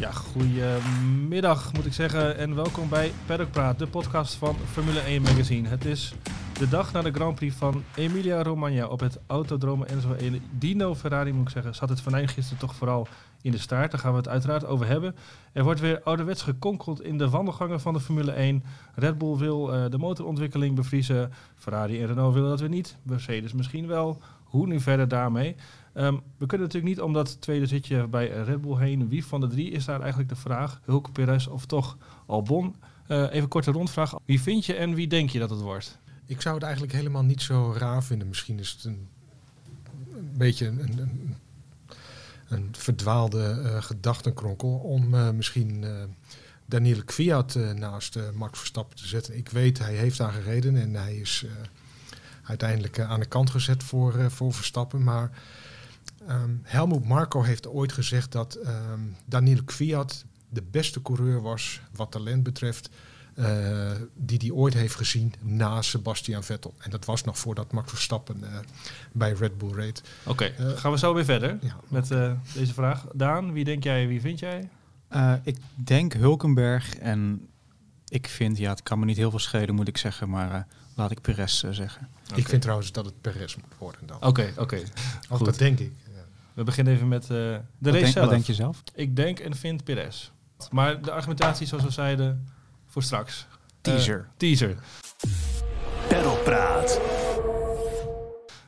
Ja, goedemiddag moet ik zeggen en welkom bij Paddock Praat, de podcast van Formule 1 Magazine. Het is de dag na de Grand Prix van Emilia Romagna op het Autodrome Enzo 1. Dino Ferrari moet ik zeggen, zat het venijn gisteren toch vooral in de staart. Daar gaan we het uiteraard over hebben. Er wordt weer ouderwets gekonkeld in de wandelgangen van de Formule 1. Red Bull wil eh, de motorontwikkeling bevriezen. Ferrari en Renault willen dat weer niet. Mercedes misschien wel. Hoe nu verder daarmee? Ehm, we kunnen natuurlijk niet om dat tweede zitje bij Red Bull heen. Wie van de drie is daar eigenlijk de vraag? Hulk, Perez of toch Albon? Uh, even korte rondvraag. Wie vind je en wie denk je dat het wordt? Ik zou het eigenlijk helemaal niet zo raar vinden. Misschien is het een, een beetje een, een, een verdwaalde uh, gedachtenkronkel om uh, misschien Daniel Kwiat naast Max Verstappen te zetten. Ik weet, hij heeft daar gereden en hij is uiteindelijk aan de kant gezet voor, voor Verstappen. Maar um, Helmut Marko heeft ooit gezegd dat um, Daniel Kwiat de beste coureur was wat talent betreft. Uh, die hij ooit heeft gezien na Sebastian Vettel. En dat was nog voordat Max Verstappen uh, bij Red Bull reed. Oké, okay, uh, gaan we zo weer verder ja, met deze vraag. Daan, wie denk jij, wie vind jij? ik denk Hulkenberg en ik vind, ja, het kan me niet heel veel schelen moet ik zeggen, maar laat ik Perez zeggen. Okay. Ik vind trouwens dat het Perez moet worden dan. Oké, okay, oké. Okay. dat denk ik. We beginnen even met de wat race denk, zelf. Wat denk je zelf? Ik denk en vind Perez. Maar de argumentatie, zoals we zeiden, voor straks. Teaser. Uh, teaser. Peddelpraat.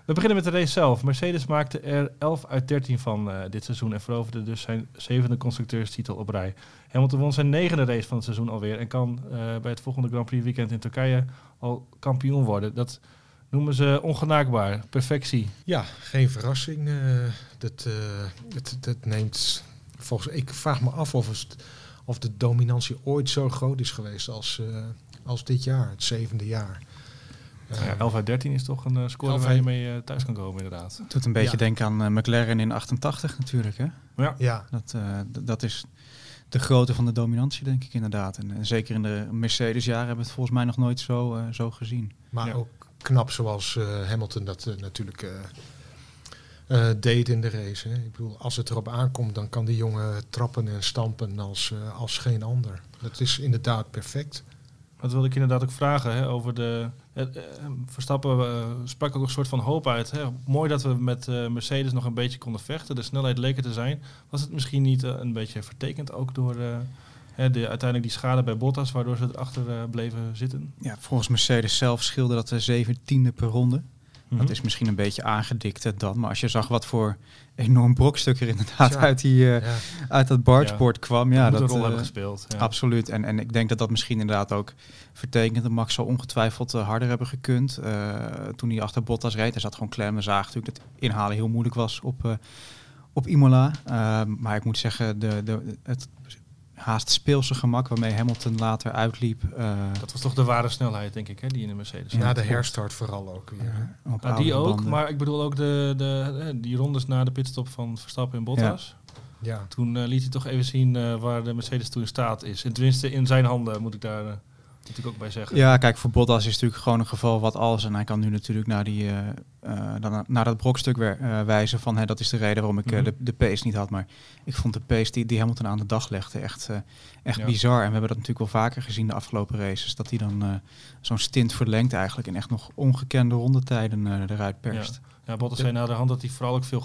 We beginnen met de race zelf. Mercedes maakte er 11 uit 13 van uh, dit seizoen en veroverde dus zijn zevende constructeurstitel op rij. Hamilton won zijn negende race van het seizoen alweer en kan uh, bij het volgende Grand Prix weekend in Turkije al kampioen worden. Dat noemen ze ongenaakbaar, perfectie. Ja, geen verrassing. Uh, dat, dat, dat neemt volgens ik vraag me af of het of de dominantie ooit zo groot is geweest als, uh, als dit jaar, het zevende jaar. Ja, 11 uit 13 is toch een score waar je mee thuis kan komen, inderdaad. Het doet een beetje ja. denken aan McLaren in 88 natuurlijk, hè? Ja. ja. Dat, dat is de grootte van de dominantie, denk ik inderdaad. En, en zeker in de Mercedes-jaren hebben we het volgens mij nog nooit zo, zo gezien. Maar ja. ook knap zoals Hamilton dat natuurlijk uh, deed in de race. Hè. Ik bedoel, als het erop aankomt, dan kan die jongen trappen en stampen als, als geen ander. Dat is inderdaad perfect. Dat wilde ik inderdaad ook vragen hè, over de. Verstappen sprak ook een soort van hoop uit. Hè. Mooi dat we met Mercedes nog een beetje konden vechten. De snelheid leek er te zijn. Was het misschien niet een beetje vertekend ook door hè, de, uiteindelijk die schade bij Bottas, waardoor ze erachter bleven zitten? Ja, volgens Mercedes zelf scheelde dat de zeventiende per ronde. Dat is misschien een beetje aangedikt dan. Maar als je zag wat voor enorm brokstuk er inderdaad ja. uit, die, uh, ja. uit dat bargeboard ja. kwam. Ja, dat, dat een rol uh, hebben gespeeld. Absoluut. En, en ik denk dat dat misschien inderdaad ook vertekent. Dat Max zal ongetwijfeld uh, harder hebben gekund. toen hij achter Bottas reed. Hij zat gewoon klem en zaag natuurlijk dat inhalen heel moeilijk was op, op Imola. maar ik moet zeggen, de, de, het haast speelse gemak waarmee Hamilton later uitliep. Uh, dat was toch de ware snelheid, denk ik, hè, die in de Mercedes. Ja, de herstart vooral ook weer. Ja, nou, die ook, banden. maar ik bedoel ook de, de, die rondes na de pitstop van Verstappen en Bottas. Ja. ja. Toen uh, liet hij toch even zien uh, waar de Mercedes toen in staat is. En tenminste in zijn handen, moet ik daar natuurlijk ook bij zeggen. Ja, kijk, voor Bottas is natuurlijk gewoon een geval wat alles. En hij kan nu natuurlijk naar, die, uh, uh, naar, naar dat brokstuk weer, uh, wijzen van... Hè, dat is de reden waarom ik mm -hmm. de, de pace niet had. Maar ik vond de pace die, die Hamilton aan de dag legde echt, echt ja. bizar. En we hebben dat natuurlijk wel vaker gezien de afgelopen races. Dat hij dan zo'n stint verlengt eigenlijk... en echt nog ongekende rondetijden eruit perst. Ja, ja Bottas zei na de hand dat hij vooral ook veel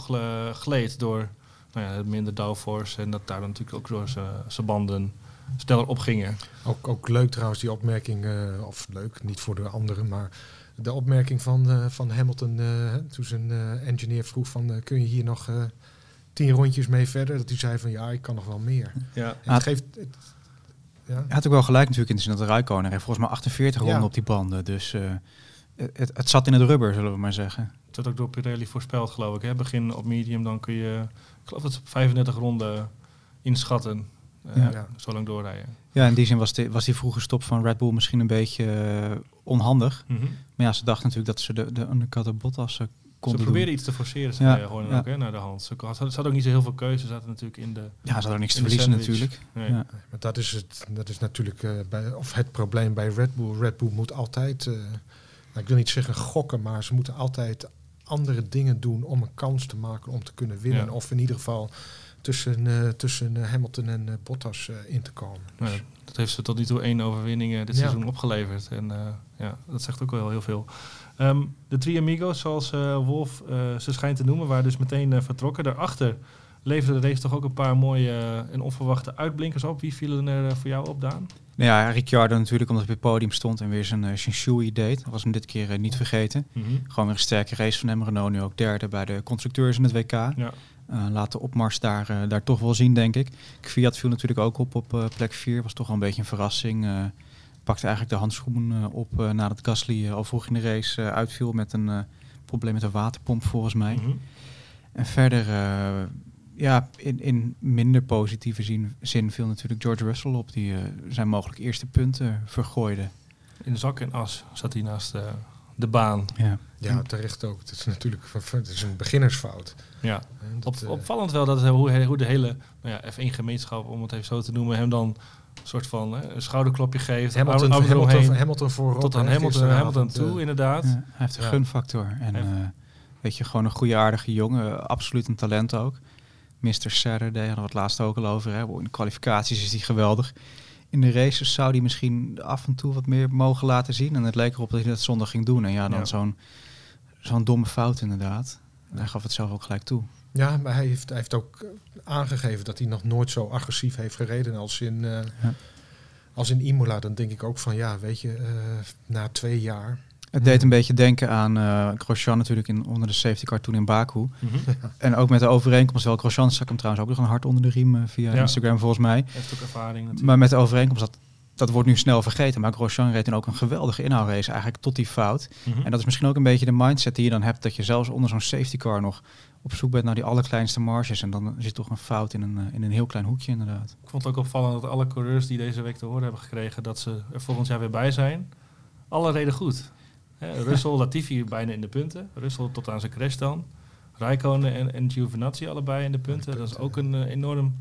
gleed door... Nou ja, minder downforce en dat daar natuurlijk ook door zijn banden sneller opgingen. Ook, ook leuk trouwens die opmerking, uh, of leuk, niet voor de anderen, maar de opmerking van, uh, van Hamilton uh, toen zijn engineer vroeg van kun je hier nog tien rondjes mee verder? Dat hij zei van ja, ik kan nog wel meer. Ja. En het geeft... Het, ja. Hij had ook wel gelijk natuurlijk in de zin dat de Rijkoner heeft volgens mij 48 ronden op die banden. Dus het, het zat in het rubber, zullen we maar zeggen. Dat werd ook door Pirelli voorspeld, geloof ik. Hè? Begin op medium, dan kun je, ik geloof dat ze op 35 ronden inschatten. Uh, ja. ja. zo lang doorrijden. Ja, in die zin was, die, was die vroege stop van Red Bull misschien een beetje uh, onhandig. Mm -hmm. Maar ja, ze dachten natuurlijk dat ze de, de undercutter Bottas konden Ze probeerden iets te forceren, ze ja, gewoon ja. ook hè, naar de hand. Ze hadden, ze hadden ook niet zo heel veel keuze, ze zaten natuurlijk in de Ja, ze hadden niks te verliezen natuurlijk. Nee. Ja. Maar dat is, het, dat is natuurlijk uh, bij, of het probleem bij Red Bull. Red Bull moet altijd, uh, nou, ik wil niet zeggen gokken, maar ze moeten altijd andere dingen doen om een kans te maken om te kunnen winnen. Ja. Of in ieder geval tussen, eh, tussen eh, Hamilton en eh, Bottas eh, in te komen. Dus- dat heeft ze tot nu toe één overwinning eh, dit Ja. seizoen opgeleverd. En eh, ja, dat zegt ook wel heel veel. Ehm, de drie amigos, zoals eh, Wolf eh, ze schijnt te noemen, waren dus meteen eh, vertrokken. Daarachter leverde de race toch ook een paar mooie en onverwachte uitblinkers op. Wie vielen er voor jou op, Daan? Nou ja, Ricciardo natuurlijk omdat hij op het podium stond en weer zijn uh, Shinshui deed. Dat was hem dit keer uh, niet vergeten. Gewoon weer een sterke race van hem. Renault nu ook derde bij de constructeurs in het WK. Ja. Uh, laat de opmars daar, uh, daar toch wel zien, denk ik. Kvyat viel natuurlijk ook op op uh, plek 4. Was toch wel een beetje een verrassing. Pakte eigenlijk de handschoen op nadat Gasly al vroeg in de race uitviel met een probleem met een waterpomp, volgens mij. Mm -hmm. En verder, ja, in, in minder positieve zin, zin viel natuurlijk George Russell op, die zijn mogelijk eerste punten vergooide. In zak en as zat hij naast de baan. Ja. ja, terecht ook. Het is natuurlijk het is een beginnersfout. Ja, dat, Op, opvallend wel dat hoe, hoe de hele nou ja, F1-gemeenschap, om het even zo te noemen, hem dan een soort van hè, een schouderklopje geeft. Hamilton, arm Hamilton, Hamilton voorop. Tot aan Hamilton, Hamilton toe, inderdaad. Ja, hij heeft een ja. gunfactor. En uh, weet je, gewoon een goede aardige jongen. Absoluut een talent ook. Mr. Saturday hadden we het laatst ook al over. Hè. In de kwalificaties is hij geweldig. In de races zou hij misschien af en toe wat meer mogen laten zien. En het leek erop dat hij dat zondag ging doen. En ja, dan ja. zo'n zo'n domme fout inderdaad. Hij gaf het zelf ook gelijk toe. Ja, maar hij heeft, hij heeft ook aangegeven dat hij nog nooit zo agressief heeft gereden als in, uh, ja. als in Imola. Dan denk ik ook van ja, weet je, uh, na twee jaar. Het deed een beetje denken aan uh, Grosjean natuurlijk in, onder de safety car toen in Baku. Mm -hmm. En ook met de overeenkomst, wel Grosjean stak hem trouwens ook nog een hart onder de riem uh, via ja. Instagram volgens mij. Heeft ook ervaring natuurlijk. Maar met de overeenkomst, dat, dat wordt nu snel vergeten. Maar Grosjean reed toen ook een geweldige inhoudrace eigenlijk tot die fout. Mm -hmm. En dat is misschien ook een beetje de mindset die je dan hebt, dat je zelfs onder zo'n safety car nog op zoek bent naar die allerkleinste marges. En dan zit toch een fout in een, in een heel klein hoekje inderdaad. Ik vond het ook opvallend dat alle coureurs die deze week te horen hebben gekregen dat ze er volgend jaar weer bij zijn, alle reden goed. He, Russell, Latifi bijna in de punten. Russell tot aan zijn crash dan. Rijkonen en, en Giovinazzi allebei in de punten. punten dat is ook een uh, enorm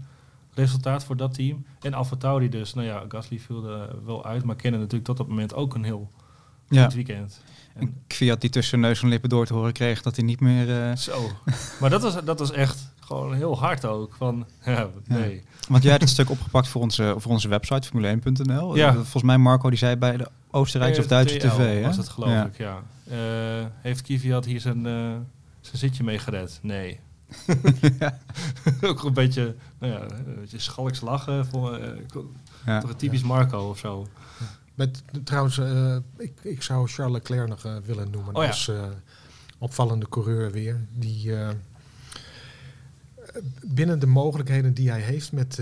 resultaat voor dat team. En Alfa Tauri dus. Nou ja, Gasly viel er wel uit, maar kennen natuurlijk tot dat moment ook een heel ja. goed weekend. En die tussen neus en lippen door te horen kreeg dat hij niet meer... Uh... Zo. Maar dat was, dat was echt gewoon heel hard ook. Van, ja, nee. Ja. Want jij hebt het stuk opgepakt voor onze, voor onze website, formule1.nl. Ja. Volgens mij Marco die zei bij de Oostenrijkse of Duitse tv. was hè? het geloof ja. ik, ja. Uh, heeft Kvyat hier zijn, uh, zijn zitje mee gered? Nee. ook een beetje, nou ja, een beetje schalks lachen. Voor. Toch een typisch Marco of zo. Met, trouwens, uh, ik, ik zou Charles Leclerc nog uh, willen noemen oh, ja. als uh, opvallende coureur weer. Die binnen de mogelijkheden die hij heeft met,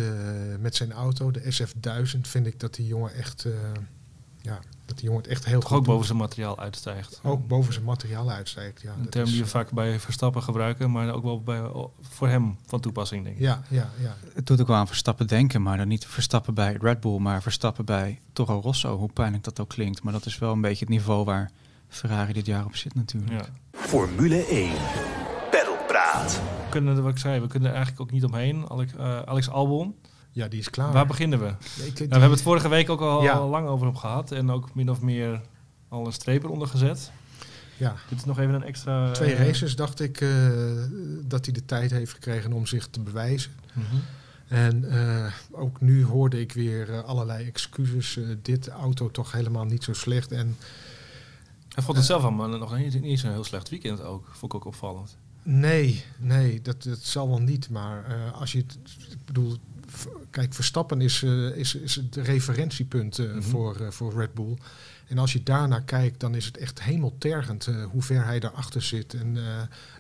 met zijn auto, de SF1000, vind ik dat die jongen echt, ja, dat die jongen het echt heel Toch goed ook boven zijn materiaal uitstijgt. Ook boven zijn materiaal uitstijgt, ja. Een term die we vaak bij Verstappen gebruiken, maar ook wel bij, voor hem van toepassing, denk ik. Ja, ja, ja. Het doet ook wel aan Verstappen denken, maar dan niet Verstappen bij Red Bull, maar Verstappen bij Toro Rosso, hoe pijnlijk dat ook klinkt. Maar dat is wel een beetje het niveau waar Ferrari dit jaar op zit natuurlijk. Ja. Formule 1. Pedalpraat. We kunnen, wat ik zei, we kunnen er eigenlijk ook niet omheen. Alex, uh, Alex Albon. Ja, die is klaar. Waar beginnen we? Ja, ik, die... we hebben het vorige week ook al, ja. al lang over hem gehad. En ook min of meer al een streep eronder gezet. Ja. Dit is nog even een extra... Twee uh, races dacht ik uh, dat hij de tijd heeft gekregen om zich te bewijzen. Mm -hmm. En uh, ook nu hoorde ik weer allerlei excuses. dit auto toch helemaal niet zo slecht. En, Hij vond het zelf allemaal nog niet, niet zo'n heel slecht weekend ook. Vond ik ook opvallend. Nee, nee, dat, dat zal wel niet. Maar als je het... Ik bedoel, kijk, Verstappen is, uh, is, is het referentiepunt uh, mm -hmm. voor, uh, voor Red Bull. En als je daarnaar kijkt, dan is het echt hemeltergend hoe ver hij daarachter zit. En,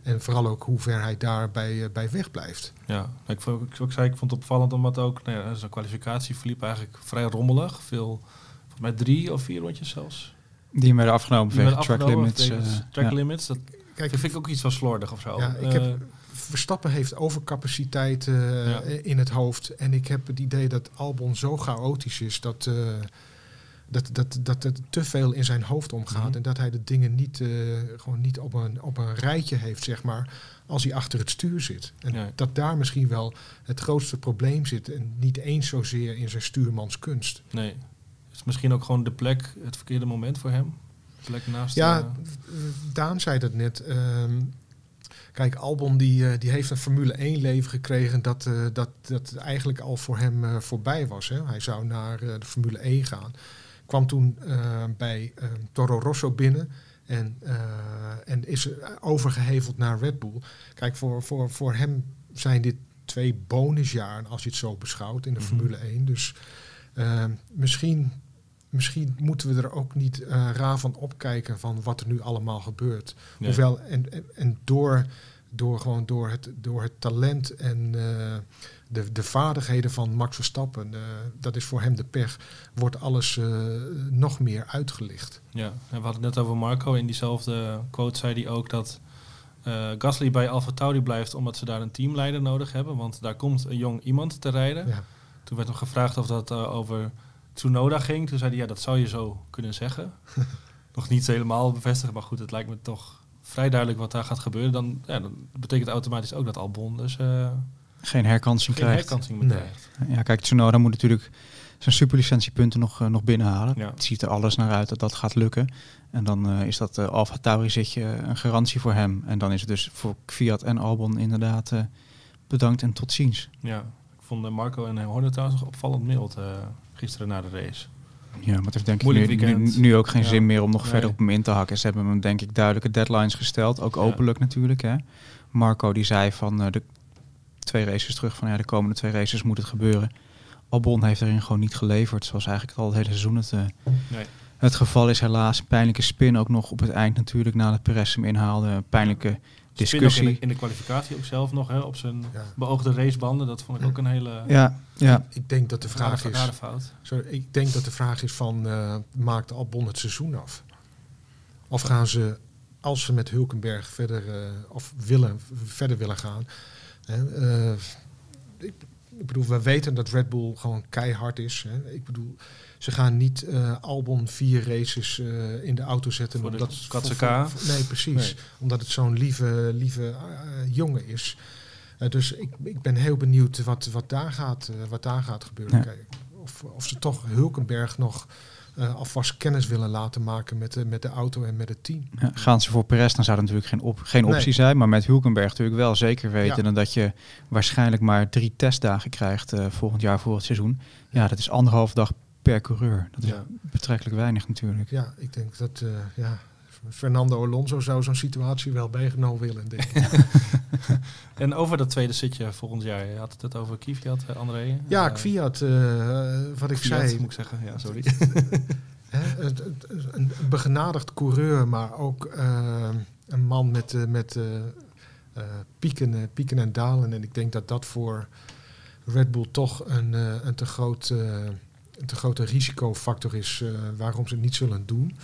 en vooral ook hoe ver hij daarbij bij weg blijft. Ja, ik, ik, ik, zei, ik vond het opvallend omdat ook nou ja, zijn kwalificatie verliep eigenlijk vrij rommelig. Veel, volgens mij drie of vier rondjes zelfs. Die werden afgenomen track limits. track limits, dat Kijk, vind ik ook iets van slordig of zo. Ja, ik heb, Verstappen heeft overcapaciteit uh, ja. in het hoofd. En ik heb het idee dat Albon zo chaotisch is dat, uh, dat, dat, dat het te veel in zijn hoofd omgaat. Mm -hmm. En dat hij de dingen niet, uh, gewoon niet op een, op een rijtje heeft, zeg maar, als hij achter het stuur zit. En ja. dat daar misschien wel het grootste probleem zit. En niet eens zozeer in zijn stuurmanskunst. Nee. Is misschien ook gewoon de plek het verkeerde moment voor hem? Plek naast... Ja, eh, Daan zei dat net. ehm, kijk, Albon die, eh, die heeft een Formule 1 leven gekregen dat, eh, dat, dat eigenlijk al voor hem eh, voorbij was. Hè. Hij zou naar de Formule 1 gaan. Kwam toen bij Toro Rosso binnen en, en is overgeheveld naar Red Bull. Kijk, voor, voor, voor hem zijn dit twee bonusjaren als je het zo beschouwt in de Mhm. Formule 1. Dus misschien, misschien moeten we er ook niet eh, raar van opkijken van wat er nu allemaal gebeurt. nee. Hoewel, en, en, en door, door, gewoon door, het, door het talent en eh, de, de vaardigheden van Max Verstappen, eh, dat is voor hem de pech, wordt alles nog meer uitgelicht. Ja, en we hadden het net over Marco. In diezelfde quote zei hij ook dat Gasly bij Alfa Tauri blijft omdat ze daar een teamleider nodig hebben. Want daar komt een jong iemand te rijden. Ja. Toen werd hem gevraagd of dat over Tsunoda ging. Toen zei hij, ja, dat zou je zo kunnen zeggen. Nog niet helemaal bevestigen, maar goed, het lijkt me toch vrij duidelijk wat daar gaat gebeuren. Dan, ja, dan betekent automatisch ook dat Albon dus eh, Geen herkansing geen krijgt. herkansing Nee. krijgt. Ja, kijk, Tsunoda moet natuurlijk zijn superlicentiepunten nog, eh, nog binnenhalen. Ja. Het ziet er alles naar uit dat dat gaat lukken. En dan eh, is dat uh, Alfa Tauri zitje een garantie voor hem. En dan is het dus voor Fiat en Albon inderdaad eh, bedankt en tot ziens. Ja, ik vond Marco en Horner trouwens nog opvallend mild eh, gisteren na de race. Ja, maar het heeft denk ik nu, nu, ook geen Ja. zin meer om nog Nee. verder op hem in te hakken. Ze hebben hem denk ik duidelijke deadlines gesteld. Ook Ja. openlijk natuurlijk. Hè. Marco die zei van eh, de twee races terug van ja, de komende twee races moet het gebeuren. Albon heeft erin gewoon niet geleverd. Zoals eigenlijk al het hele seizoen het, eh, Nee. het geval is helaas. Pijnlijke spin ook nog op het eind natuurlijk nadat Perez hem inhaalde. Pijnlijke discussie. In de, in de kwalificatie ook zelf nog, hè, op zijn Ja. beoogde racebanden. Dat vond ik ook een hele Ja, ja. Ik denk dat de vraag rare, is, rare fout. sorry, ik denk dat de vraag is van, eh, maakt Albon het seizoen af? Of gaan ze, als ze met Hulkenberg verder, eh, of willen, verder willen gaan, hè, eh, ik, ik bedoel, we weten dat Red Bull gewoon keihard is. Hè. Ik bedoel, ze gaan niet eh, Albon vier races eh, in de auto zetten. Voor omdat Nee, precies. Nee. Omdat het zo'n lieve, lieve eh, jongen is. Eh, dus ik, ik ben heel benieuwd wat, wat, daar, gaat, eh, wat daar gaat gebeuren. Ja. Kijk, of, of ze toch Hulkenberg nog eh, alvast kennis willen laten maken met de, met de auto en met het team. Ja, gaan ze voor Perez, dan zou dat natuurlijk geen, op, geen Nee. optie zijn. Maar met Hulkenberg natuurlijk wel zeker weten. Ja. dan dat je waarschijnlijk maar drie testdagen krijgt eh, volgend jaar voor het seizoen. Ja, dat is anderhalf dag per coureur. Dat is Ja. betrekkelijk weinig natuurlijk. Ja, ik denk dat eh, ja, Fernando Alonso zou zo'n situatie wel bijgenomen willen. Denk ik. En over dat tweede zitje volgend jaar. Je had het het over Kvyat, eh, André. Ja, Eh, Kvyat, eh, wat ik Kvyat, zei, moet ik zeggen. Ja, sorry. Een begenadigd coureur, maar ook een man met, met eh, eh, pieken, pieken en dalen. En ik denk dat dat voor Red Bull toch een, eh, een, te, groot, een te grote risicofactor is eh, waarom ze het niet zullen doen.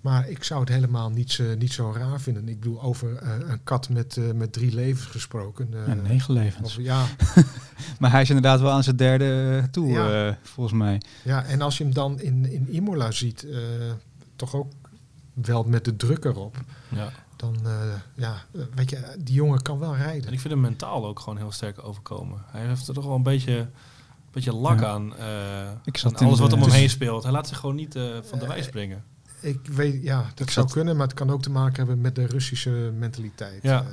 Maar ik zou het helemaal niet, zo- niet zo raar vinden. Ik bedoel, over eh, een kat met, eh, met drie levens gesproken. eh, En negen levens. of, ja, Maar hij is inderdaad wel aan zijn derde eh, toe, Ja. eh, volgens mij. Ja, en als je hem dan in, in Imola ziet, eh, toch ook wel met de druk erop, ja. dan, eh, ja, eh, weet je, die jongen kan wel En rijden. ik vind hem mentaal ook gewoon heel sterk overkomen. Hij heeft er toch wel een beetje, beetje lak Ja. aan. eh, Ik zat aan alles wat om hem dus- heen speelt. Hij laat zich gewoon niet eh, van de Eh, wijs brengen. Ik weet, ja, dat Ik zou zat- kunnen, maar het kan ook te maken hebben met de Russische mentaliteit. Ja.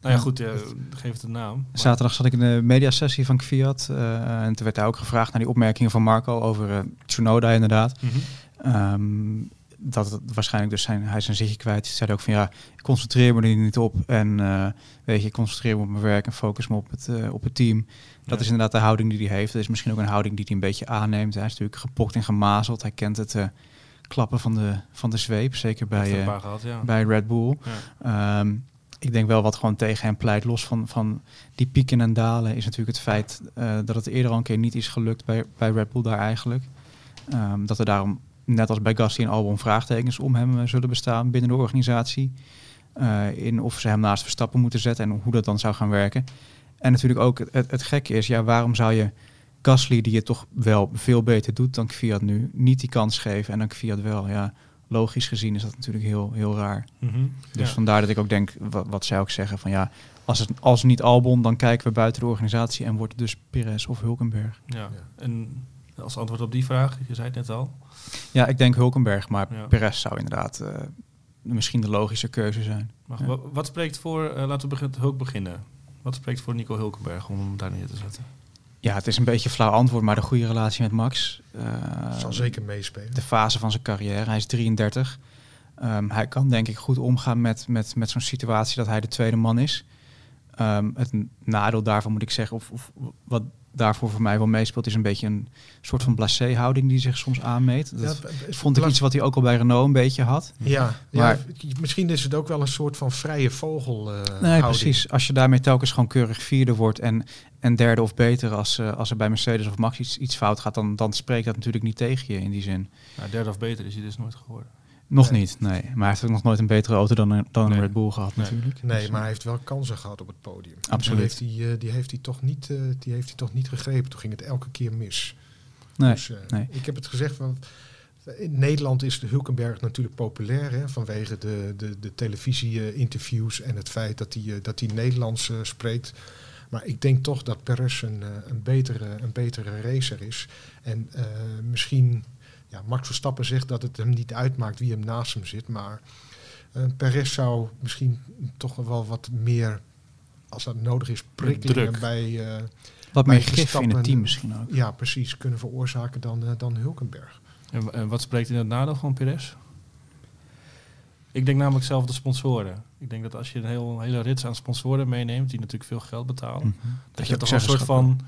Nou ja, goed, eh, geef het een naam. Maar- Zaterdag zat ik in de mediasessie van Fiat. eh, en toen werd hij ook gevraagd naar die opmerkingen van Marco over Tsunoda inderdaad. Mhm. Ehm, dat het waarschijnlijk dus zijn, hij is zijn zitje kwijt. Hij zei ook van ja, ik concentreer me er niet op. En eh, weet je, ik concentreer me op mijn werk en focus me op het, eh, op het team. Dat Ja. is inderdaad de houding die hij heeft. Dat is misschien ook een houding die hij een beetje aanneemt. Hij is natuurlijk gepokt en gemazeld. Hij kent het eh, klappen van de, van de zweep. Zeker bij, gehad, ja. bij Red Bull. Ja. Ehm, ik denk wel wat gewoon tegen hem pleit, los van, van die pieken en dalen, is natuurlijk het feit dat het eerder al een keer niet is gelukt bij, bij Red Bull daar eigenlijk. Ehm, dat er daarom, net als bij Gasly en Albon, vraagtekens om hem eh, zullen bestaan binnen de organisatie. Eh, in of ze hem naast Verstappen moeten zetten en hoe dat dan zou gaan werken. En natuurlijk ook het, het, het gekke is, ja, waarom zou je Gasly, die het toch wel veel beter doet dan Fiat nu, niet die kans geven en dan Fiat wel? Ja, logisch gezien is dat natuurlijk heel, heel raar. Mhm. Dus Ja. vandaar dat ik ook denk, wat, wat zij ook zeggen, van ja, als het als niet Albon, dan kijken we buiten de organisatie en wordt het dus Perez of Hulkenberg. Ja. Ja. En als antwoord op die vraag? Je zei het net al. Ja, ik denk Hulkenberg, maar Ja. Perez zou inderdaad eh, misschien de logische keuze zijn. Maar Ja. wa- wat spreekt voor, eh, laten we begin, Hulk beginnen. Wat spreekt voor Nico Hulkenberg om hem daar neer te zetten? Ja, het is een beetje een flauw antwoord, maar de goede relatie met Max. eh, zal zeker meespelen. de fase van zijn carrière. Hij is 33. Ehm, hij kan denk ik goed omgaan met, met, met zo'n situatie dat hij de tweede man is. Ehm, het nadeel daarvan moet ik zeggen, of, of wat daarvoor voor mij wel meespeelt, is een beetje een soort van blasé-houding die zich soms aanmeet. Dat vond ik iets wat hij ook al bij Renault een beetje had. Ja, Maar- ja, misschien is het ook wel een soort van vrije vogel. eh, Nee, houding. precies. Als je daarmee telkens gewoon keurig vierde wordt en, en derde of beter als, eh, als er bij Mercedes of Max iets, iets fout gaat, dan, dan spreekt dat natuurlijk niet tegen je in die zin. Nou, derde of beter is hij dus nooit geworden. Nog Nee. niet, nee. Maar hij heeft ook nog nooit een betere auto dan een, dan Nee. Red Bull gehad Nee. natuurlijk. Nee, Dus, maar hij heeft wel kansen gehad op het podium. Absoluut. Die heeft hij, eh, die heeft hij, toch, niet, eh, die heeft hij toch niet gegrepen. Toen ging het elke keer mis. nee, Dus, eh, nee. Ik heb het gezegd, want in Nederland is de Hulkenberg natuurlijk populair hè, vanwege de, de, de televisie-interviews en het feit dat hij, eh, dat hij Nederlands eh, spreekt. Maar ik denk toch dat Perez een, eh, een, betere, een betere racer is. En eh, misschien, ja, Max Verstappen zegt dat het hem niet uitmaakt wie hem naast hem zit. Maar eh Perez zou misschien toch wel wat meer, als dat nodig is, prikkelingen druk. bij... eh, Wat bij meer gif in het team misschien ook. ja, precies, kunnen veroorzaken dan, eh, dan Hulkenberg. En, en wat spreekt in het nadeel van Perez? Ik denk namelijk zelf de sponsoren. Ik denk dat als je een heel, hele rits aan sponsoren meeneemt, die natuurlijk veel geld betalen, Mhm. dat je toch een soort van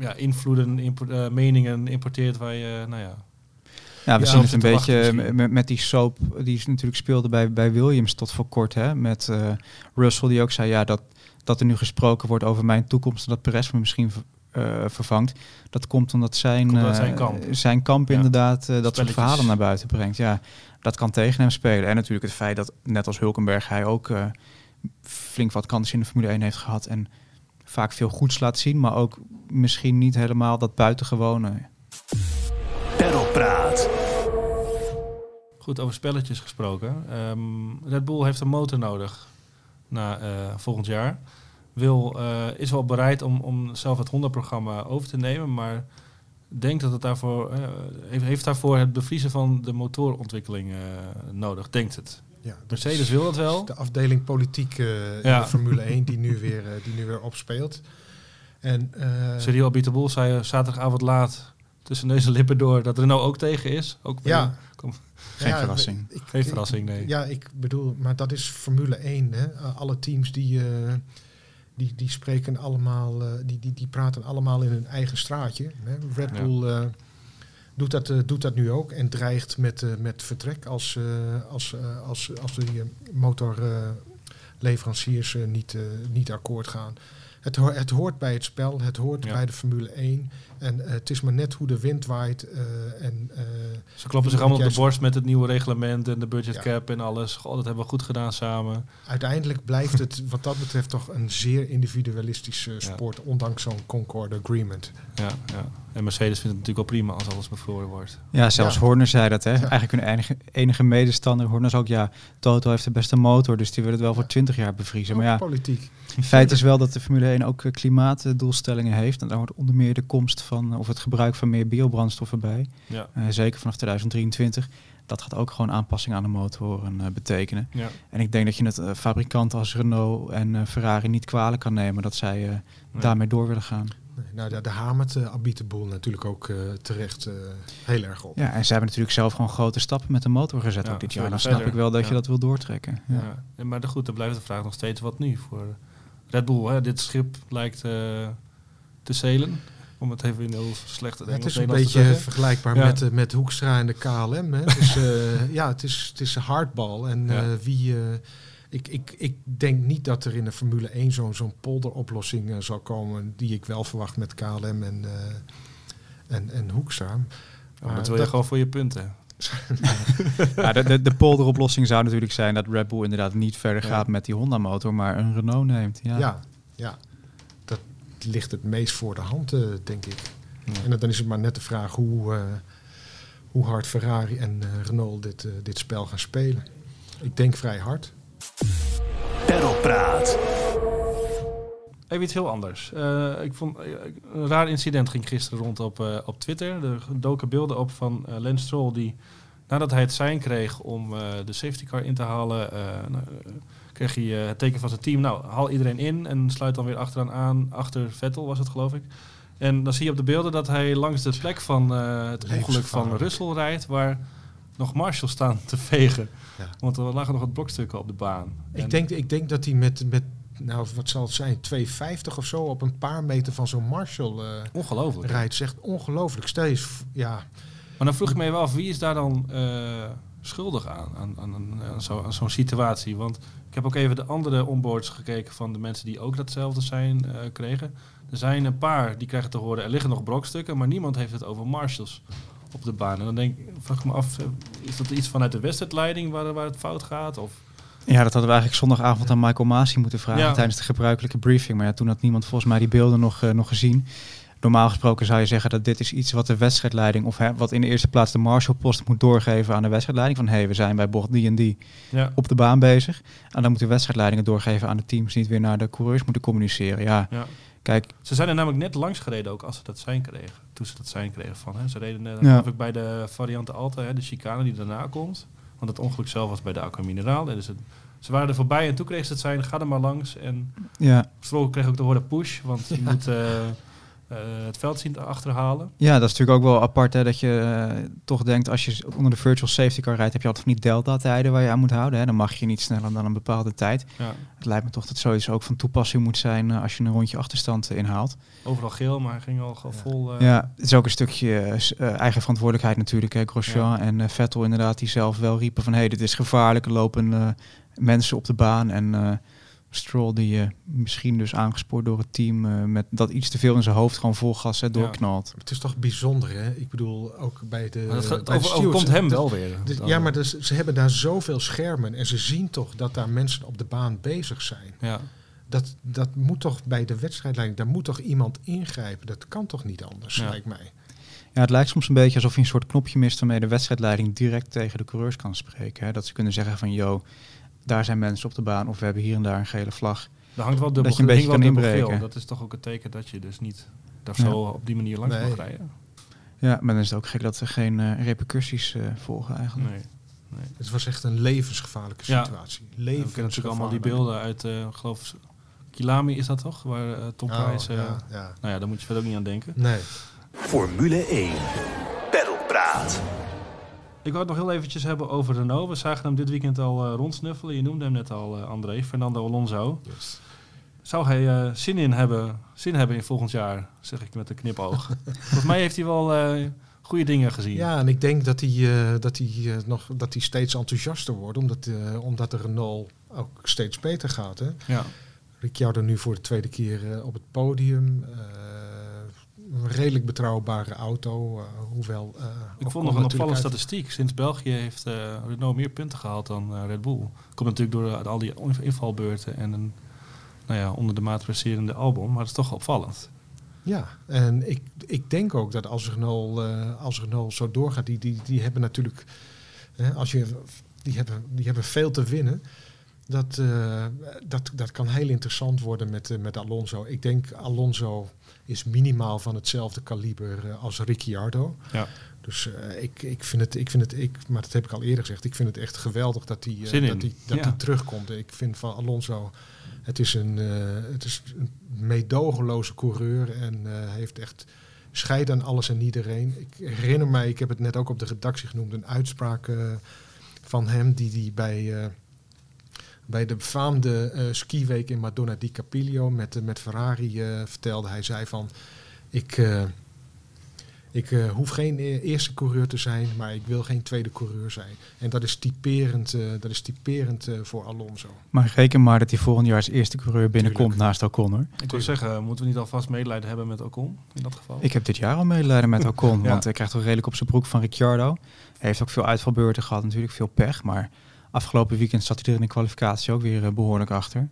ja, invloeden, eh, meningen importeert waar je, nou ja, Ja, we Ja, zien het een beetje met, met die soap die is natuurlijk speelde bij, bij Williams tot voor kort. Hè, met eh, Russell die ook zei ja, dat, dat er nu gesproken wordt over mijn toekomst en dat Perez me misschien ver- eh, vervangt. Dat komt omdat zijn, Komt eh, zijn kamp. zijn kamp Ja. inderdaad eh, dat soort verhalen naar buiten brengt. Ja, dat kan tegen hem spelen. En natuurlijk het feit dat net als Hulkenberg hij ook eh, flink wat kansen in de Formule 1 heeft gehad. En vaak veel goeds laat zien, maar ook misschien niet helemaal dat buitengewone. Perlpraat. Goed, over spelletjes gesproken. Ehm, Red Bull heeft een motor nodig na eh, volgend jaar. Wil, eh, is wel bereid om, om zelf het Honda-programma over te nemen, maar denkt dat het daarvoor, eh, heeft, heeft daarvoor het bevriezen van de motorontwikkeling eh, nodig, denkt het. Ja, Mercedes is wil dat wel. De afdeling politiek eh, in de Formule 1 die nu weer, eh, die nu weer opspeelt. En, eh, Cyril Abiteboul zei zaterdagavond laat tussen neus en lippen door dat Renault ook tegen is. Ook ja, Kom, Geen ja, verrassing. ik- geen ik- verrassing, nee. Ja, ik bedoel, maar dat is Formule 1. Hè? Uh, alle teams die, eh, die, die spreken allemaal, eh, die, die, die praten allemaal in hun eigen straatje. Hè? Red Ja. Bull eh, doet, dat, eh, doet dat nu ook en dreigt met, eh, met vertrek als, eh, als, als, als die motorleveranciers niet, niet akkoord gaan. Het, ho- het hoort bij het spel, het hoort Ja. bij de Formule 1. En eh, het is maar net hoe de wind waait. eh, en, eh, Ze kloppen zich allemaal op de borst met het nieuwe reglement en de budget Ja. cap en alles. Goh, dat hebben we goed gedaan samen. uiteindelijk blijft het wat dat betreft toch een zeer individualistische sport, ondanks zo'n Concord Agreement. Ja, ja. En Mercedes vindt het natuurlijk wel prima als alles bevroren wordt. Ja, zelfs Ja. Horner zei dat. Hè? Ja. Eigenlijk hun enige, enige medestander. Horner zei ook, ja, Toto heeft de beste motor, dus die wil het wel voor 20 jaar bevriezen. Maar ja, Politiek. feit is wel dat de Formule 1 ook klimaatdoelstellingen heeft. En daar hoort onder meer de komst van, of het gebruik van meer biobrandstoffen bij. Ja. Eh, zeker vanaf 2023. Dat gaat ook gewoon aanpassingen aan de motoren eh, betekenen. Ja. En ik denk dat je het eh, fabrikanten als Renault en eh, Ferrari niet kwalijk kan nemen dat zij eh, Nee. daarmee door willen gaan. Nee, nou, daar, daar hamert uh, Abiteboel natuurlijk ook uh, terecht uh, heel erg op. Ja, en ze hebben natuurlijk zelf gewoon grote stappen met de motor gezet Ja, ook dit jaar. Dan snap ik wel dat Ja. je dat wil doortrekken. Ja. Maar goed, dan blijft de vraag nog steeds wat nu voor Red Bull. Hè? Dit schip lijkt eh, te zeilen. Om het even in heel slecht Engels het is een te beetje vergelijkbaar Ja. met, uh, met Hoekstra en de KLM. Hè. Dus, uh, ja, het is, het is een hardbal. En Ja. uh, wie... uh, ik, ik, ik denk niet dat er in de Formule 1 zo'n zo'n polderoplossing uh, zal komen... die ik wel verwacht met KLM en, uh, en, en Hoekstra. Oh, dat wil je gewoon voor je punten. Ja, de, de, de polderoplossing zou natuurlijk zijn dat Red Bull inderdaad niet verder Ja. gaat met die Honda-motor, maar een Renault neemt. Ja. Ja, ja, dat ligt het meest voor de hand, uh, denk ik. Ja. En dan is het maar net de vraag hoe, uh, hoe hard Ferrari en uh, Renault dit, uh, dit spel gaan spelen. Ik denk vrij hard. Perlpraat. Even iets heel anders. Eh, ik vond eh, een raar incident ging gisteren rond op, eh, op Twitter. Er doken beelden op van uh, Lance Stroll die nadat hij het sein kreeg om de safety car in te halen, nou, kreeg hij het teken van zijn team. Nou, haal iedereen in en sluit dan weer achteraan aan. Achter Vettel was het geloof ik. En dan zie je op de beelden dat hij langs de plek van het ongeluk van Russell rijdt, waar nog marshals staan te vegen. Ja. Want er lagen nog wat blokstukken op de baan. Ik, denk, ik denk dat hij met, met nou, wat zal het zijn, 2,50 of zo op een paar meter van zo'n Marshall uh, ongelooflijk, rijdt. Zegt ongelooflijk. Steeds, ja. Maar dan vroeg ik me wel af, wie is daar dan uh, schuldig aan, aan, aan, aan, zo'n situatie? Want ik heb ook even de andere onboards gekeken van de mensen die ook datzelfde zijn uh, kregen. Er zijn een paar die krijgen te horen, er liggen nog brokstukken, maar niemand heeft het over Marshalls op de baan. En dan denk, vraag ik me af, is dat iets vanuit de wedstrijdleiding waar, waar het fout gaat? Of... Ja, dat hadden we eigenlijk zondagavond aan Michael Masi moeten vragen tijdens de gebruikelijke briefing. Maar ja, toen had niemand volgens mij die beelden nog, uh, nog gezien. Normaal gesproken zou je zeggen dat dit is iets wat de wedstrijdleiding, of hè, wat in de eerste plaats de Marshallpost moet doorgeven aan de wedstrijdleiding. Van hé, hey, we zijn bij bocht die en die ja. op de baan bezig. En dan moet de wedstrijdleiding het doorgeven aan de teams, niet weer naar de coureurs moeten communiceren. Ja, ja. Kijk. Ze zijn er namelijk net langs gereden ook als ze dat zijn kregen. Toen ze dat zijn kregen van. Hè. Ze reden net ja. ik bij de variante Alta, hè, de chicane die daarna komt. Want het ongeluk zelf was bij de Aqua Mineraal. Dus het, ze waren er voorbij en toen kreeg ze het zijn, ga er maar langs. En ja. Stroll kreeg ook de woorden push, want je moet uh, uh, het veld zien te achterhalen. Ja, dat is natuurlijk ook wel apart hè, dat je uh, toch denkt, als je onder de virtual safety car rijdt, heb je altijd van die delta-tijden waar je aan moet houden. Hè. Dan mag je niet sneller dan een bepaalde tijd. Ja. Het lijkt me toch dat zoiets ook van toepassing moet zijn als je een rondje achterstand inhaalt. Overal geel, maar ging al ja. vol... Ja, het is ook een stukje eigen verantwoordelijkheid natuurlijk. Hè. Grosjean en Vettel inderdaad, die zelf wel riepen van, hé, hey, dit is gevaarlijk, lopen mensen op de baan. En Stroll die uh, misschien dus aangespoord door het team uh, met dat iets te veel in zijn hoofd gewoon vol gas hè, doorknalt. Ja. Het is toch bijzonder hè? Ik bedoel ook bij de... Maar het bij over, komt hem wel weer. De, ja, maar dus, ze hebben daar zoveel schermen en ze zien toch dat daar mensen op de baan bezig zijn. Ja. Dat, dat moet toch bij de wedstrijdleiding, daar moet toch iemand ingrijpen. Dat kan toch niet anders, ja. lijkt mij. Ja, het lijkt soms een beetje alsof je een soort knopje mist waarmee de wedstrijdleiding direct tegen de coureurs kan spreken. Hè? Dat ze kunnen zeggen van, yo, daar zijn mensen op de baan of we hebben hier en daar een gele vlag. Daar hangt wel dubbel, dat je een beetje kan inbreken. Dat is toch ook het teken dat je dus niet daar zo op die manier langs nee. mag rijden. Ja, maar dan is het ook gek dat er geen uh, repercussies uh, volgen eigenlijk. Nee. nee. Het was echt een levensgevaarlijke situatie. Ja. Levensgevaarlijke. We natuurlijk allemaal die beelden uit, uh, geloof Kilami is dat toch? Waar Tom oh, Prijs... Ja, ja. Nou ja, daar moet je verder ook niet aan denken. Nee. Formule 1. Pedalpraat. Ik wou het nog heel eventjes hebben over Renault. We zagen hem dit weekend al uh, rondsnuffelen. Je noemde hem net al, uh, André, Fernando Alonso. Yes. Zou hij uh, zin, in hebben, zin hebben in volgend jaar, zeg ik met een knipoog. Volgens mij heeft hij wel goede dingen gezien. Ja, en ik denk dat hij, dat hij, nog, dat hij steeds enthousiaster wordt, omdat, omdat de Renault ook steeds beter gaat. Hè? Ja. Ricciardo nu voor de tweede keer op het podium een redelijk betrouwbare auto. Uh, hoewel, uh, ik vond nog een opvallende statistiek. Sinds België heeft uh, Renault meer punten gehaald dan Red Bull. Komt natuurlijk door al die invalbeurten en een nou ja, onder de maat presterende album. Maar het is toch opvallend. Ja, en ik, ik denk ook dat als Renault, als Renault zo doorgaat, die, die, die hebben natuurlijk, als je, die, hebben, die hebben veel te winnen. Dat, dat, dat kan heel interessant worden met, met Alonso. Ik denk Alonso is minimaal van hetzelfde kaliber uh, als Ricciardo. Ja. Dus uh, ik, ik vind het, ik vind het, ik, maar dat heb ik al eerder gezegd, ik vind het echt geweldig dat hij uh, dat die, dat ja. terugkomt. Ik vind van Alonso, het is een, het is een meedogenloze coureur en heeft echt scheid aan alles en iedereen. Ik herinner mij, ik heb het net ook op de redactie genoemd, een uitspraak van hem die die bij bij de befaamde uh, skiweek in Madonna di Capiglio met, uh, met Ferrari uh, vertelde hij, zei van, ik, ik hoef geen eerste coureur te zijn, maar ik wil geen tweede coureur zijn. En dat is typerend, dat is typerend voor Alonso. Maar reken maar dat hij volgend jaar als eerste coureur binnenkomt Tuurlijk. naast Ocon hoor. Ik wil zeggen, moeten we niet alvast medelijden hebben met Ocon in dat geval? Ik heb dit jaar al medelijden met Ocon, ja. want hij krijgt toch redelijk op zijn broek van Ricciardo. Hij heeft ook veel uitvalbeurten gehad, natuurlijk veel pech, maar Afgelopen weekend zat hij er in de kwalificatie ook weer uh, behoorlijk achter.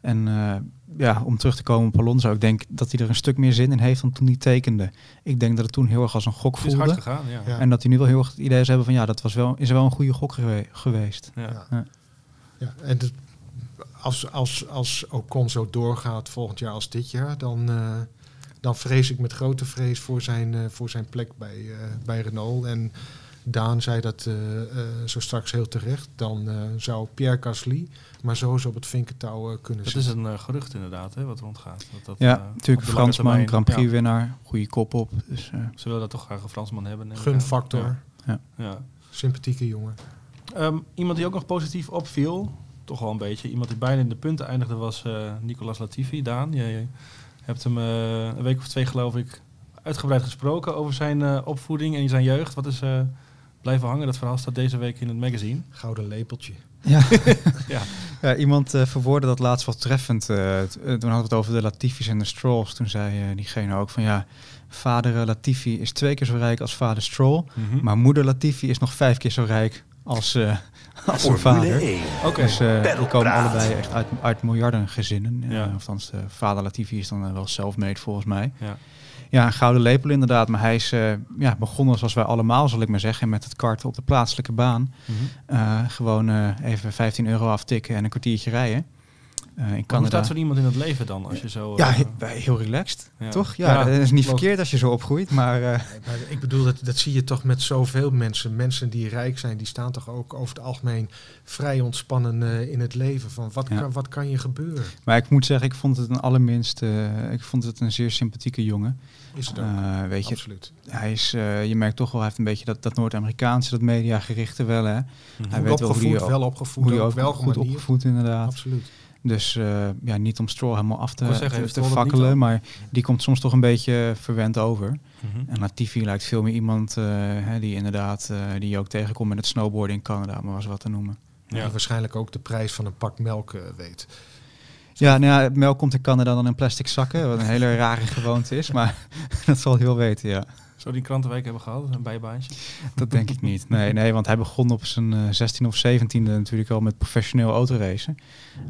En uh, ja, om terug te komen op Alonso, ik denk dat hij er een stuk meer zin in heeft dan toen hij tekende. Ik denk dat het toen heel erg als een gok voelde. Hard gegaan, ja. Ja. En dat hij nu wel heel erg het idee is hebben van ja, dat was wel, is wel een goede gok geweest. Ja. ja. ja. en als, als, als Ocon zo doorgaat volgend jaar als dit jaar, dan, eh, dan vrees ik met grote vrees voor zijn, eh, voor zijn plek bij, eh, bij Renault. En Daan zei dat eh, eh, zo straks heel terecht. Dan eh, zou Pierre Gasly maar sowieso op het vinkentouw eh, kunnen Dat zitten. is een gerucht inderdaad, hè, wat rondgaat. Dat, dat, Ja, eh, natuurlijk Fransman, termijn- Grand Prix Ja, winnaar, goede kop op. Dus, eh, ze willen dat toch graag een Fransman hebben. Gunfactor, Ja. ja. sympathieke jongen. Ehm, iemand die ook nog positief opviel, toch wel een beetje, iemand die bijna in de punten eindigde, was eh, Nicolas Latifi. Daan, jij hebt hem een week of twee, geloof ik, uitgebreid gesproken over zijn eh, opvoeding en zijn jeugd. Wat is eh, blijven hangen? Dat verhaal staat deze week in het magazine. Gouden lepeltje. Ja. Ja. ja, iemand eh verwoordde dat laatst wel treffend. eh, eh, toen hadden we het over de Latifis en de Strolls. Toen zei eh, diegene ook van ja, vader Latifi is twee keer zo rijk als vader Stroll. Mhm. Maar moeder Latifi is nog vijf keer zo rijk als, eh als zijn vader. 1. Oké. Dus eh, komen allebei echt uit, uit miljardengezinnen. Ja. Ja. althans, de vader Latifi is dan wel self-made volgens mij. Ja. Ja, een gouden lepel inderdaad. Maar hij is eh, ja, begonnen zoals wij allemaal, zal ik maar zeggen, met het karten op de plaatselijke baan. Mhm. Eh, gewoon eh, even 15 euro aftikken en een kwartiertje rijden. Eh, in Hoe Canada. staat zo iemand in het leven dan, als je zo... Ja, eh, he- heel relaxed, Ja. toch? Ja, Ja, dat is niet verkeerd als je zo opgroeit, maar eh, Maar ik bedoel, dat, dat zie je toch met zoveel mensen. Mensen die rijk zijn, die staan toch ook over het algemeen vrij ontspannen eh, in het leven. Van wat, Ja. kan, wat kan je gebeuren? Maar ik moet zeggen, ik vond het een allerminst, eh, ik vond het een zeer sympathieke jongen. Is het ook. Eh, weet je, Absoluut. hij is, eh, je merkt toch wel, hij heeft een beetje dat, dat Noord-Amerikaanse, dat mediagerichte wel, hè. Mhm. Hij weet wel hoe opgevoed, wel opgevoed, Hoe je ook ook wel goed opgevoed inderdaad. Absoluut. Dus eh, ja, niet om Stroll helemaal af te, zeggen, te, fakkelen, maar die komt soms toch een beetje verwend over. Mhm. En Latifi lijkt veel meer iemand eh, hè, die inderdaad, eh, die je ook tegenkomt met het snowboarden in Canada, maar was wat te noemen. Ja. Die waarschijnlijk ook de prijs van een pak melk weet. Ja, nou ja, melk komt in Canada dan in plastic zakken, wat een hele rare gewoonte is, maar dat zal hij wel weten, ja. Zou die een krantenweek hebben gehad, een bijbaantje? Dat denk ik niet. Nee, nee, want hij begon op zijn eh 16 of 17e natuurlijk al met professioneel autoracen.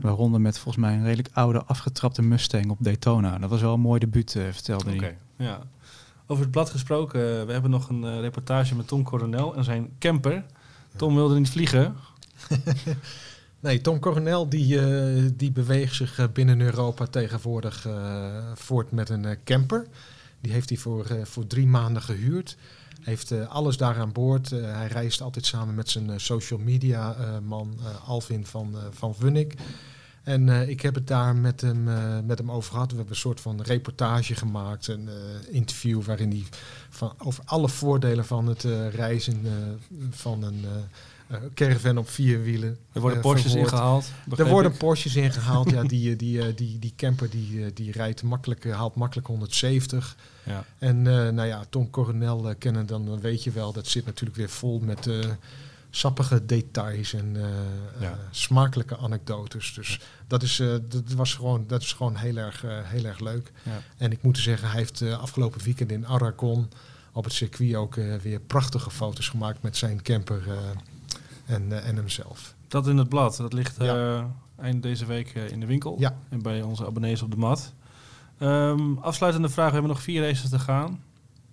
Waaronder met volgens mij een redelijk oude afgetrapte Mustang op Daytona. Dat was wel een mooi debuut, eh, vertelde Oké, hij. ja. Over het blad gesproken, eh, we hebben nog een eh, reportage met Tom Coronel en zijn camper. Tom wilde niet vliegen. Nee, Tom Coronel die, eh, die beweegt zich eh, binnen Europa tegenwoordig eh, voort met een eh, camper. Die heeft hij voor, eh, voor drie maanden gehuurd. Heeft eh, alles daar aan boord. Eh, hij reist altijd samen met zijn social media man Alvin van, van Vunnik. En ik heb het daar met hem, met hem over gehad. We hebben een soort van reportage gemaakt. Een interview waarin hij van, over alle voordelen van het reizen van een caravan op vier wielen. Er worden eh, Porsches ingehaald. Er worden ik. Porsches ingehaald. ja, die, eh, die, eh, die, die camper die, eh, die rijdt makkelijk, eh, haalt makkelijk 170. Ja. En eh, nou ja, Tom Coronel eh, kennen, dan, dan weet je wel, dat zit natuurlijk weer vol met eh, sappige details en eh, Ja. eh, smakelijke anekdotes. Dus dat is, eh, dat was gewoon, dat is gewoon heel, erg, eh, heel erg leuk. Ja. En ik moet zeggen, hij heeft eh, afgelopen weekend in Aragon op het circuit ook eh, weer prachtige foto's gemaakt met zijn camper eh, en, eh, en hemzelf. Dat in het blad. Dat ligt eh, Ja. eind deze week eh, in de winkel. Ja. En bij onze abonnees op de mat. Ehm, afsluitende vraag. We hebben nog vier races te gaan.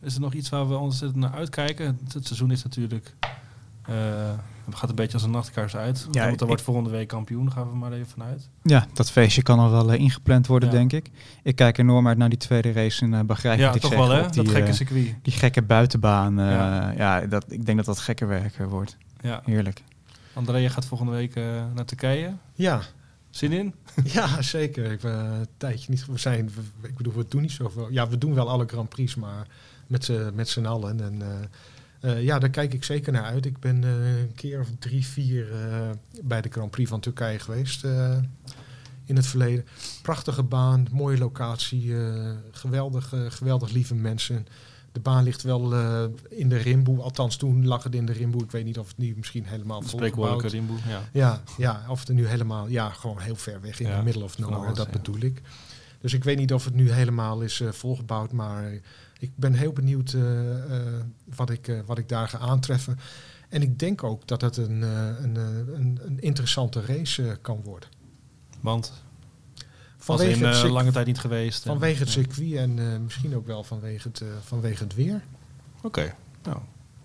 Is er nog iets waar we ontzettend naar uitkijken? Het, seizoen is natuurlijk... eh, het gaat een beetje als een nachtkaars uit. Ja, want ik- wordt volgende week kampioen. Gaan we maar even vanuit. Ja, dat feestje kan al wel eh, ingepland worden, Ja. denk ik. Ik kijk enorm uit naar die tweede race in uh, Bahrein. ja, ik toch wel hè? Dat die, gekke eh, circuit. die gekke buitenbaan. eh, Ja. ja, dat, ik denk dat dat gekke werk eh, wordt. Ja. Heerlijk. Andrea gaat volgende week eh, naar Turkije. Ja, Zin in? Ja, zeker. Ik ben een tijdje niet. We zijn, we- ik bedoel, we doen niet zoveel. Ja, we doen wel alle Grand Prix, maar met z'n met z'n allen. En eh, eh, ja, daar kijk ik zeker naar uit. Ik ben eh, een keer of drie, vier eh, bij de Grand Prix van Turkije geweest eh, in het verleden. Prachtige baan, mooie locatie, eh, geweldig, eh, geweldig lieve mensen. De baan ligt wel eh, in de rimboe. Althans, toen lag het in de rimboe. Ik weet niet of het nu misschien helemaal volgebouwd Spreekwoordelijke Rimboe. Ja. ja, ja, of het er nu helemaal, ja, gewoon heel ver weg in Ja, de middle of nowhere, alles, dat ja. bedoel ik. Dus ik weet niet of het nu helemaal is eh, volgebouwd, maar ik ben heel benieuwd eh, wat, ik, wat ik daar ga aantreffen. En ik denk ook dat het een, een, een, een interessante race kan worden. Want Vanwege, in, het, eh, lange tijd niet geweest. en- vanwege het circuit en eh, misschien ook wel vanwege het, eh, vanwege het weer. Oké. Nou.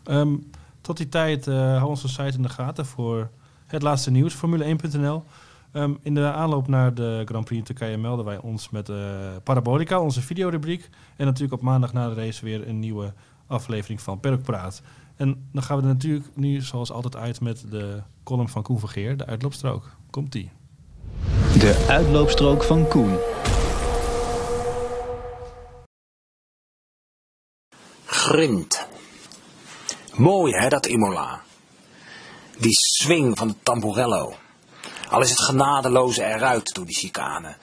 Ehm, tot die tijd eh hou onze site in de gaten voor het laatste nieuws, Formule1.nl. Ehm, in de aanloop naar de Grand Prix in Turkije melden wij ons met uh, Parabolica, onze videorubriek. En natuurlijk op maandag na de race weer een nieuwe aflevering van Perk Praat. En dan gaan we er natuurlijk nu zoals altijd uit met de column van Koen Vergeer, de uitloopstrook. Komt-ie. De uitloopstrook van Koen. Grind. Mooi hè, dat Imola. Die swing van de tamburello. Al is het genadeloze eruit door die chicane.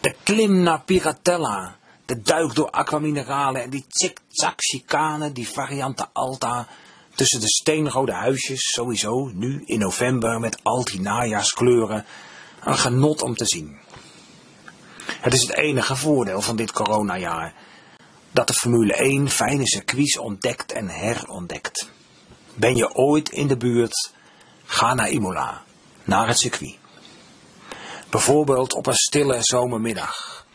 De klim naar Piratella. De duik door aquamineralen en die zigzag chicane, die variante Alta. Tussen de steenrode huisjes, sowieso, nu in november met al die najaarskleuren. Een genot om te zien. Het is het enige voordeel van dit coronajaar. Dat de Formule 1 fijne circuits ontdekt en herontdekt. Ben je ooit in de buurt? Ga naar Imola, naar het circuit. Bijvoorbeeld op een stille zomermiddag.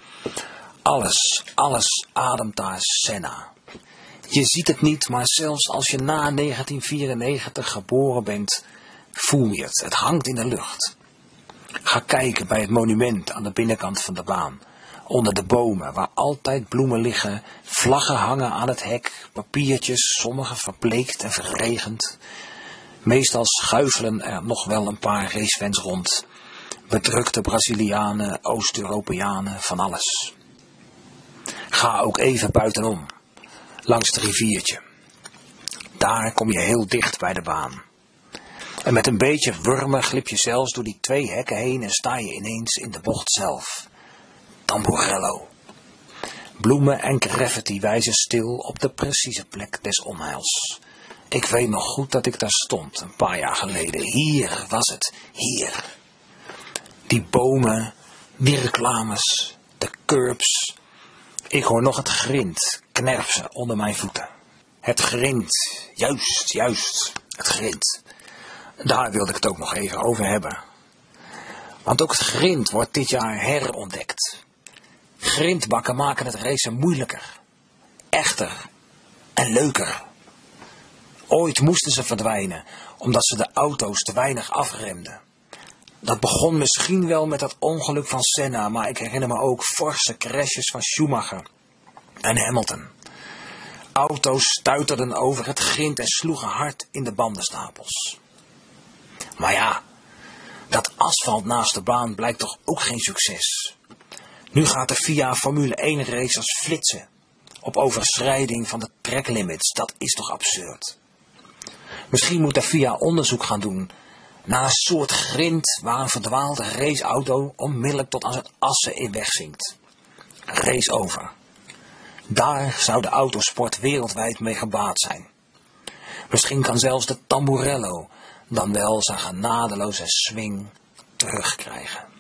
Alles, alles ademt daar Senna. Je ziet het niet, maar zelfs als je na 1994 geboren bent, voel je het. Het hangt in de lucht. Ga kijken bij het monument aan de binnenkant van de baan. Onder de bomen, waar altijd bloemen liggen, vlaggen hangen aan het hek, papiertjes, sommige verbleekt en verregend. Meestal schuifelen er nog wel een paar racefans rond. Bedrukte Brazilianen, Oost-Europeanen, van alles. Ga ook even buitenom, langs het riviertje. Daar kom je heel dicht bij de baan. En met een beetje wurmen glip je zelfs door die twee hekken heen en sta je ineens in de bocht zelf. Tamburello. Bloemen en graffiti wijzen stil op de precieze plek des onheils. Ik weet nog goed dat ik daar stond, een paar jaar geleden. Hier was het, hier. Die bomen, die reclames, de curbs. Ik hoor nog het grind knerpsen onder mijn voeten. Het grind, juist, juist, het grind. Daar wilde ik het ook nog even over hebben. Want ook het grind wordt dit jaar herontdekt. Grindbakken maken het racen moeilijker, echter en leuker. Ooit moesten ze verdwijnen, omdat ze de auto's te weinig afremden. Dat begon misschien wel met dat ongeluk van Senna, maar ik herinner me ook forse crashes van Schumacher en Hamilton. Auto's stuiterden over het grind en sloegen hard in de bandenstapels. Maar ja, dat asfalt naast de baan blijkt toch ook geen succes. Nu gaat de FIA Formule 1 races flitsen op overschrijding van de tracklimits. Dat is toch absurd. Misschien moet de FIA onderzoek gaan doen naar een soort grind waar een verdwaalde raceauto onmiddellijk tot aan het assen in wegzinkt. Race over. Daar zou de autosport wereldwijd mee gebaat zijn. Misschien kan zelfs de Tamburello dan wel zijn genadeloze swing terugkrijgen.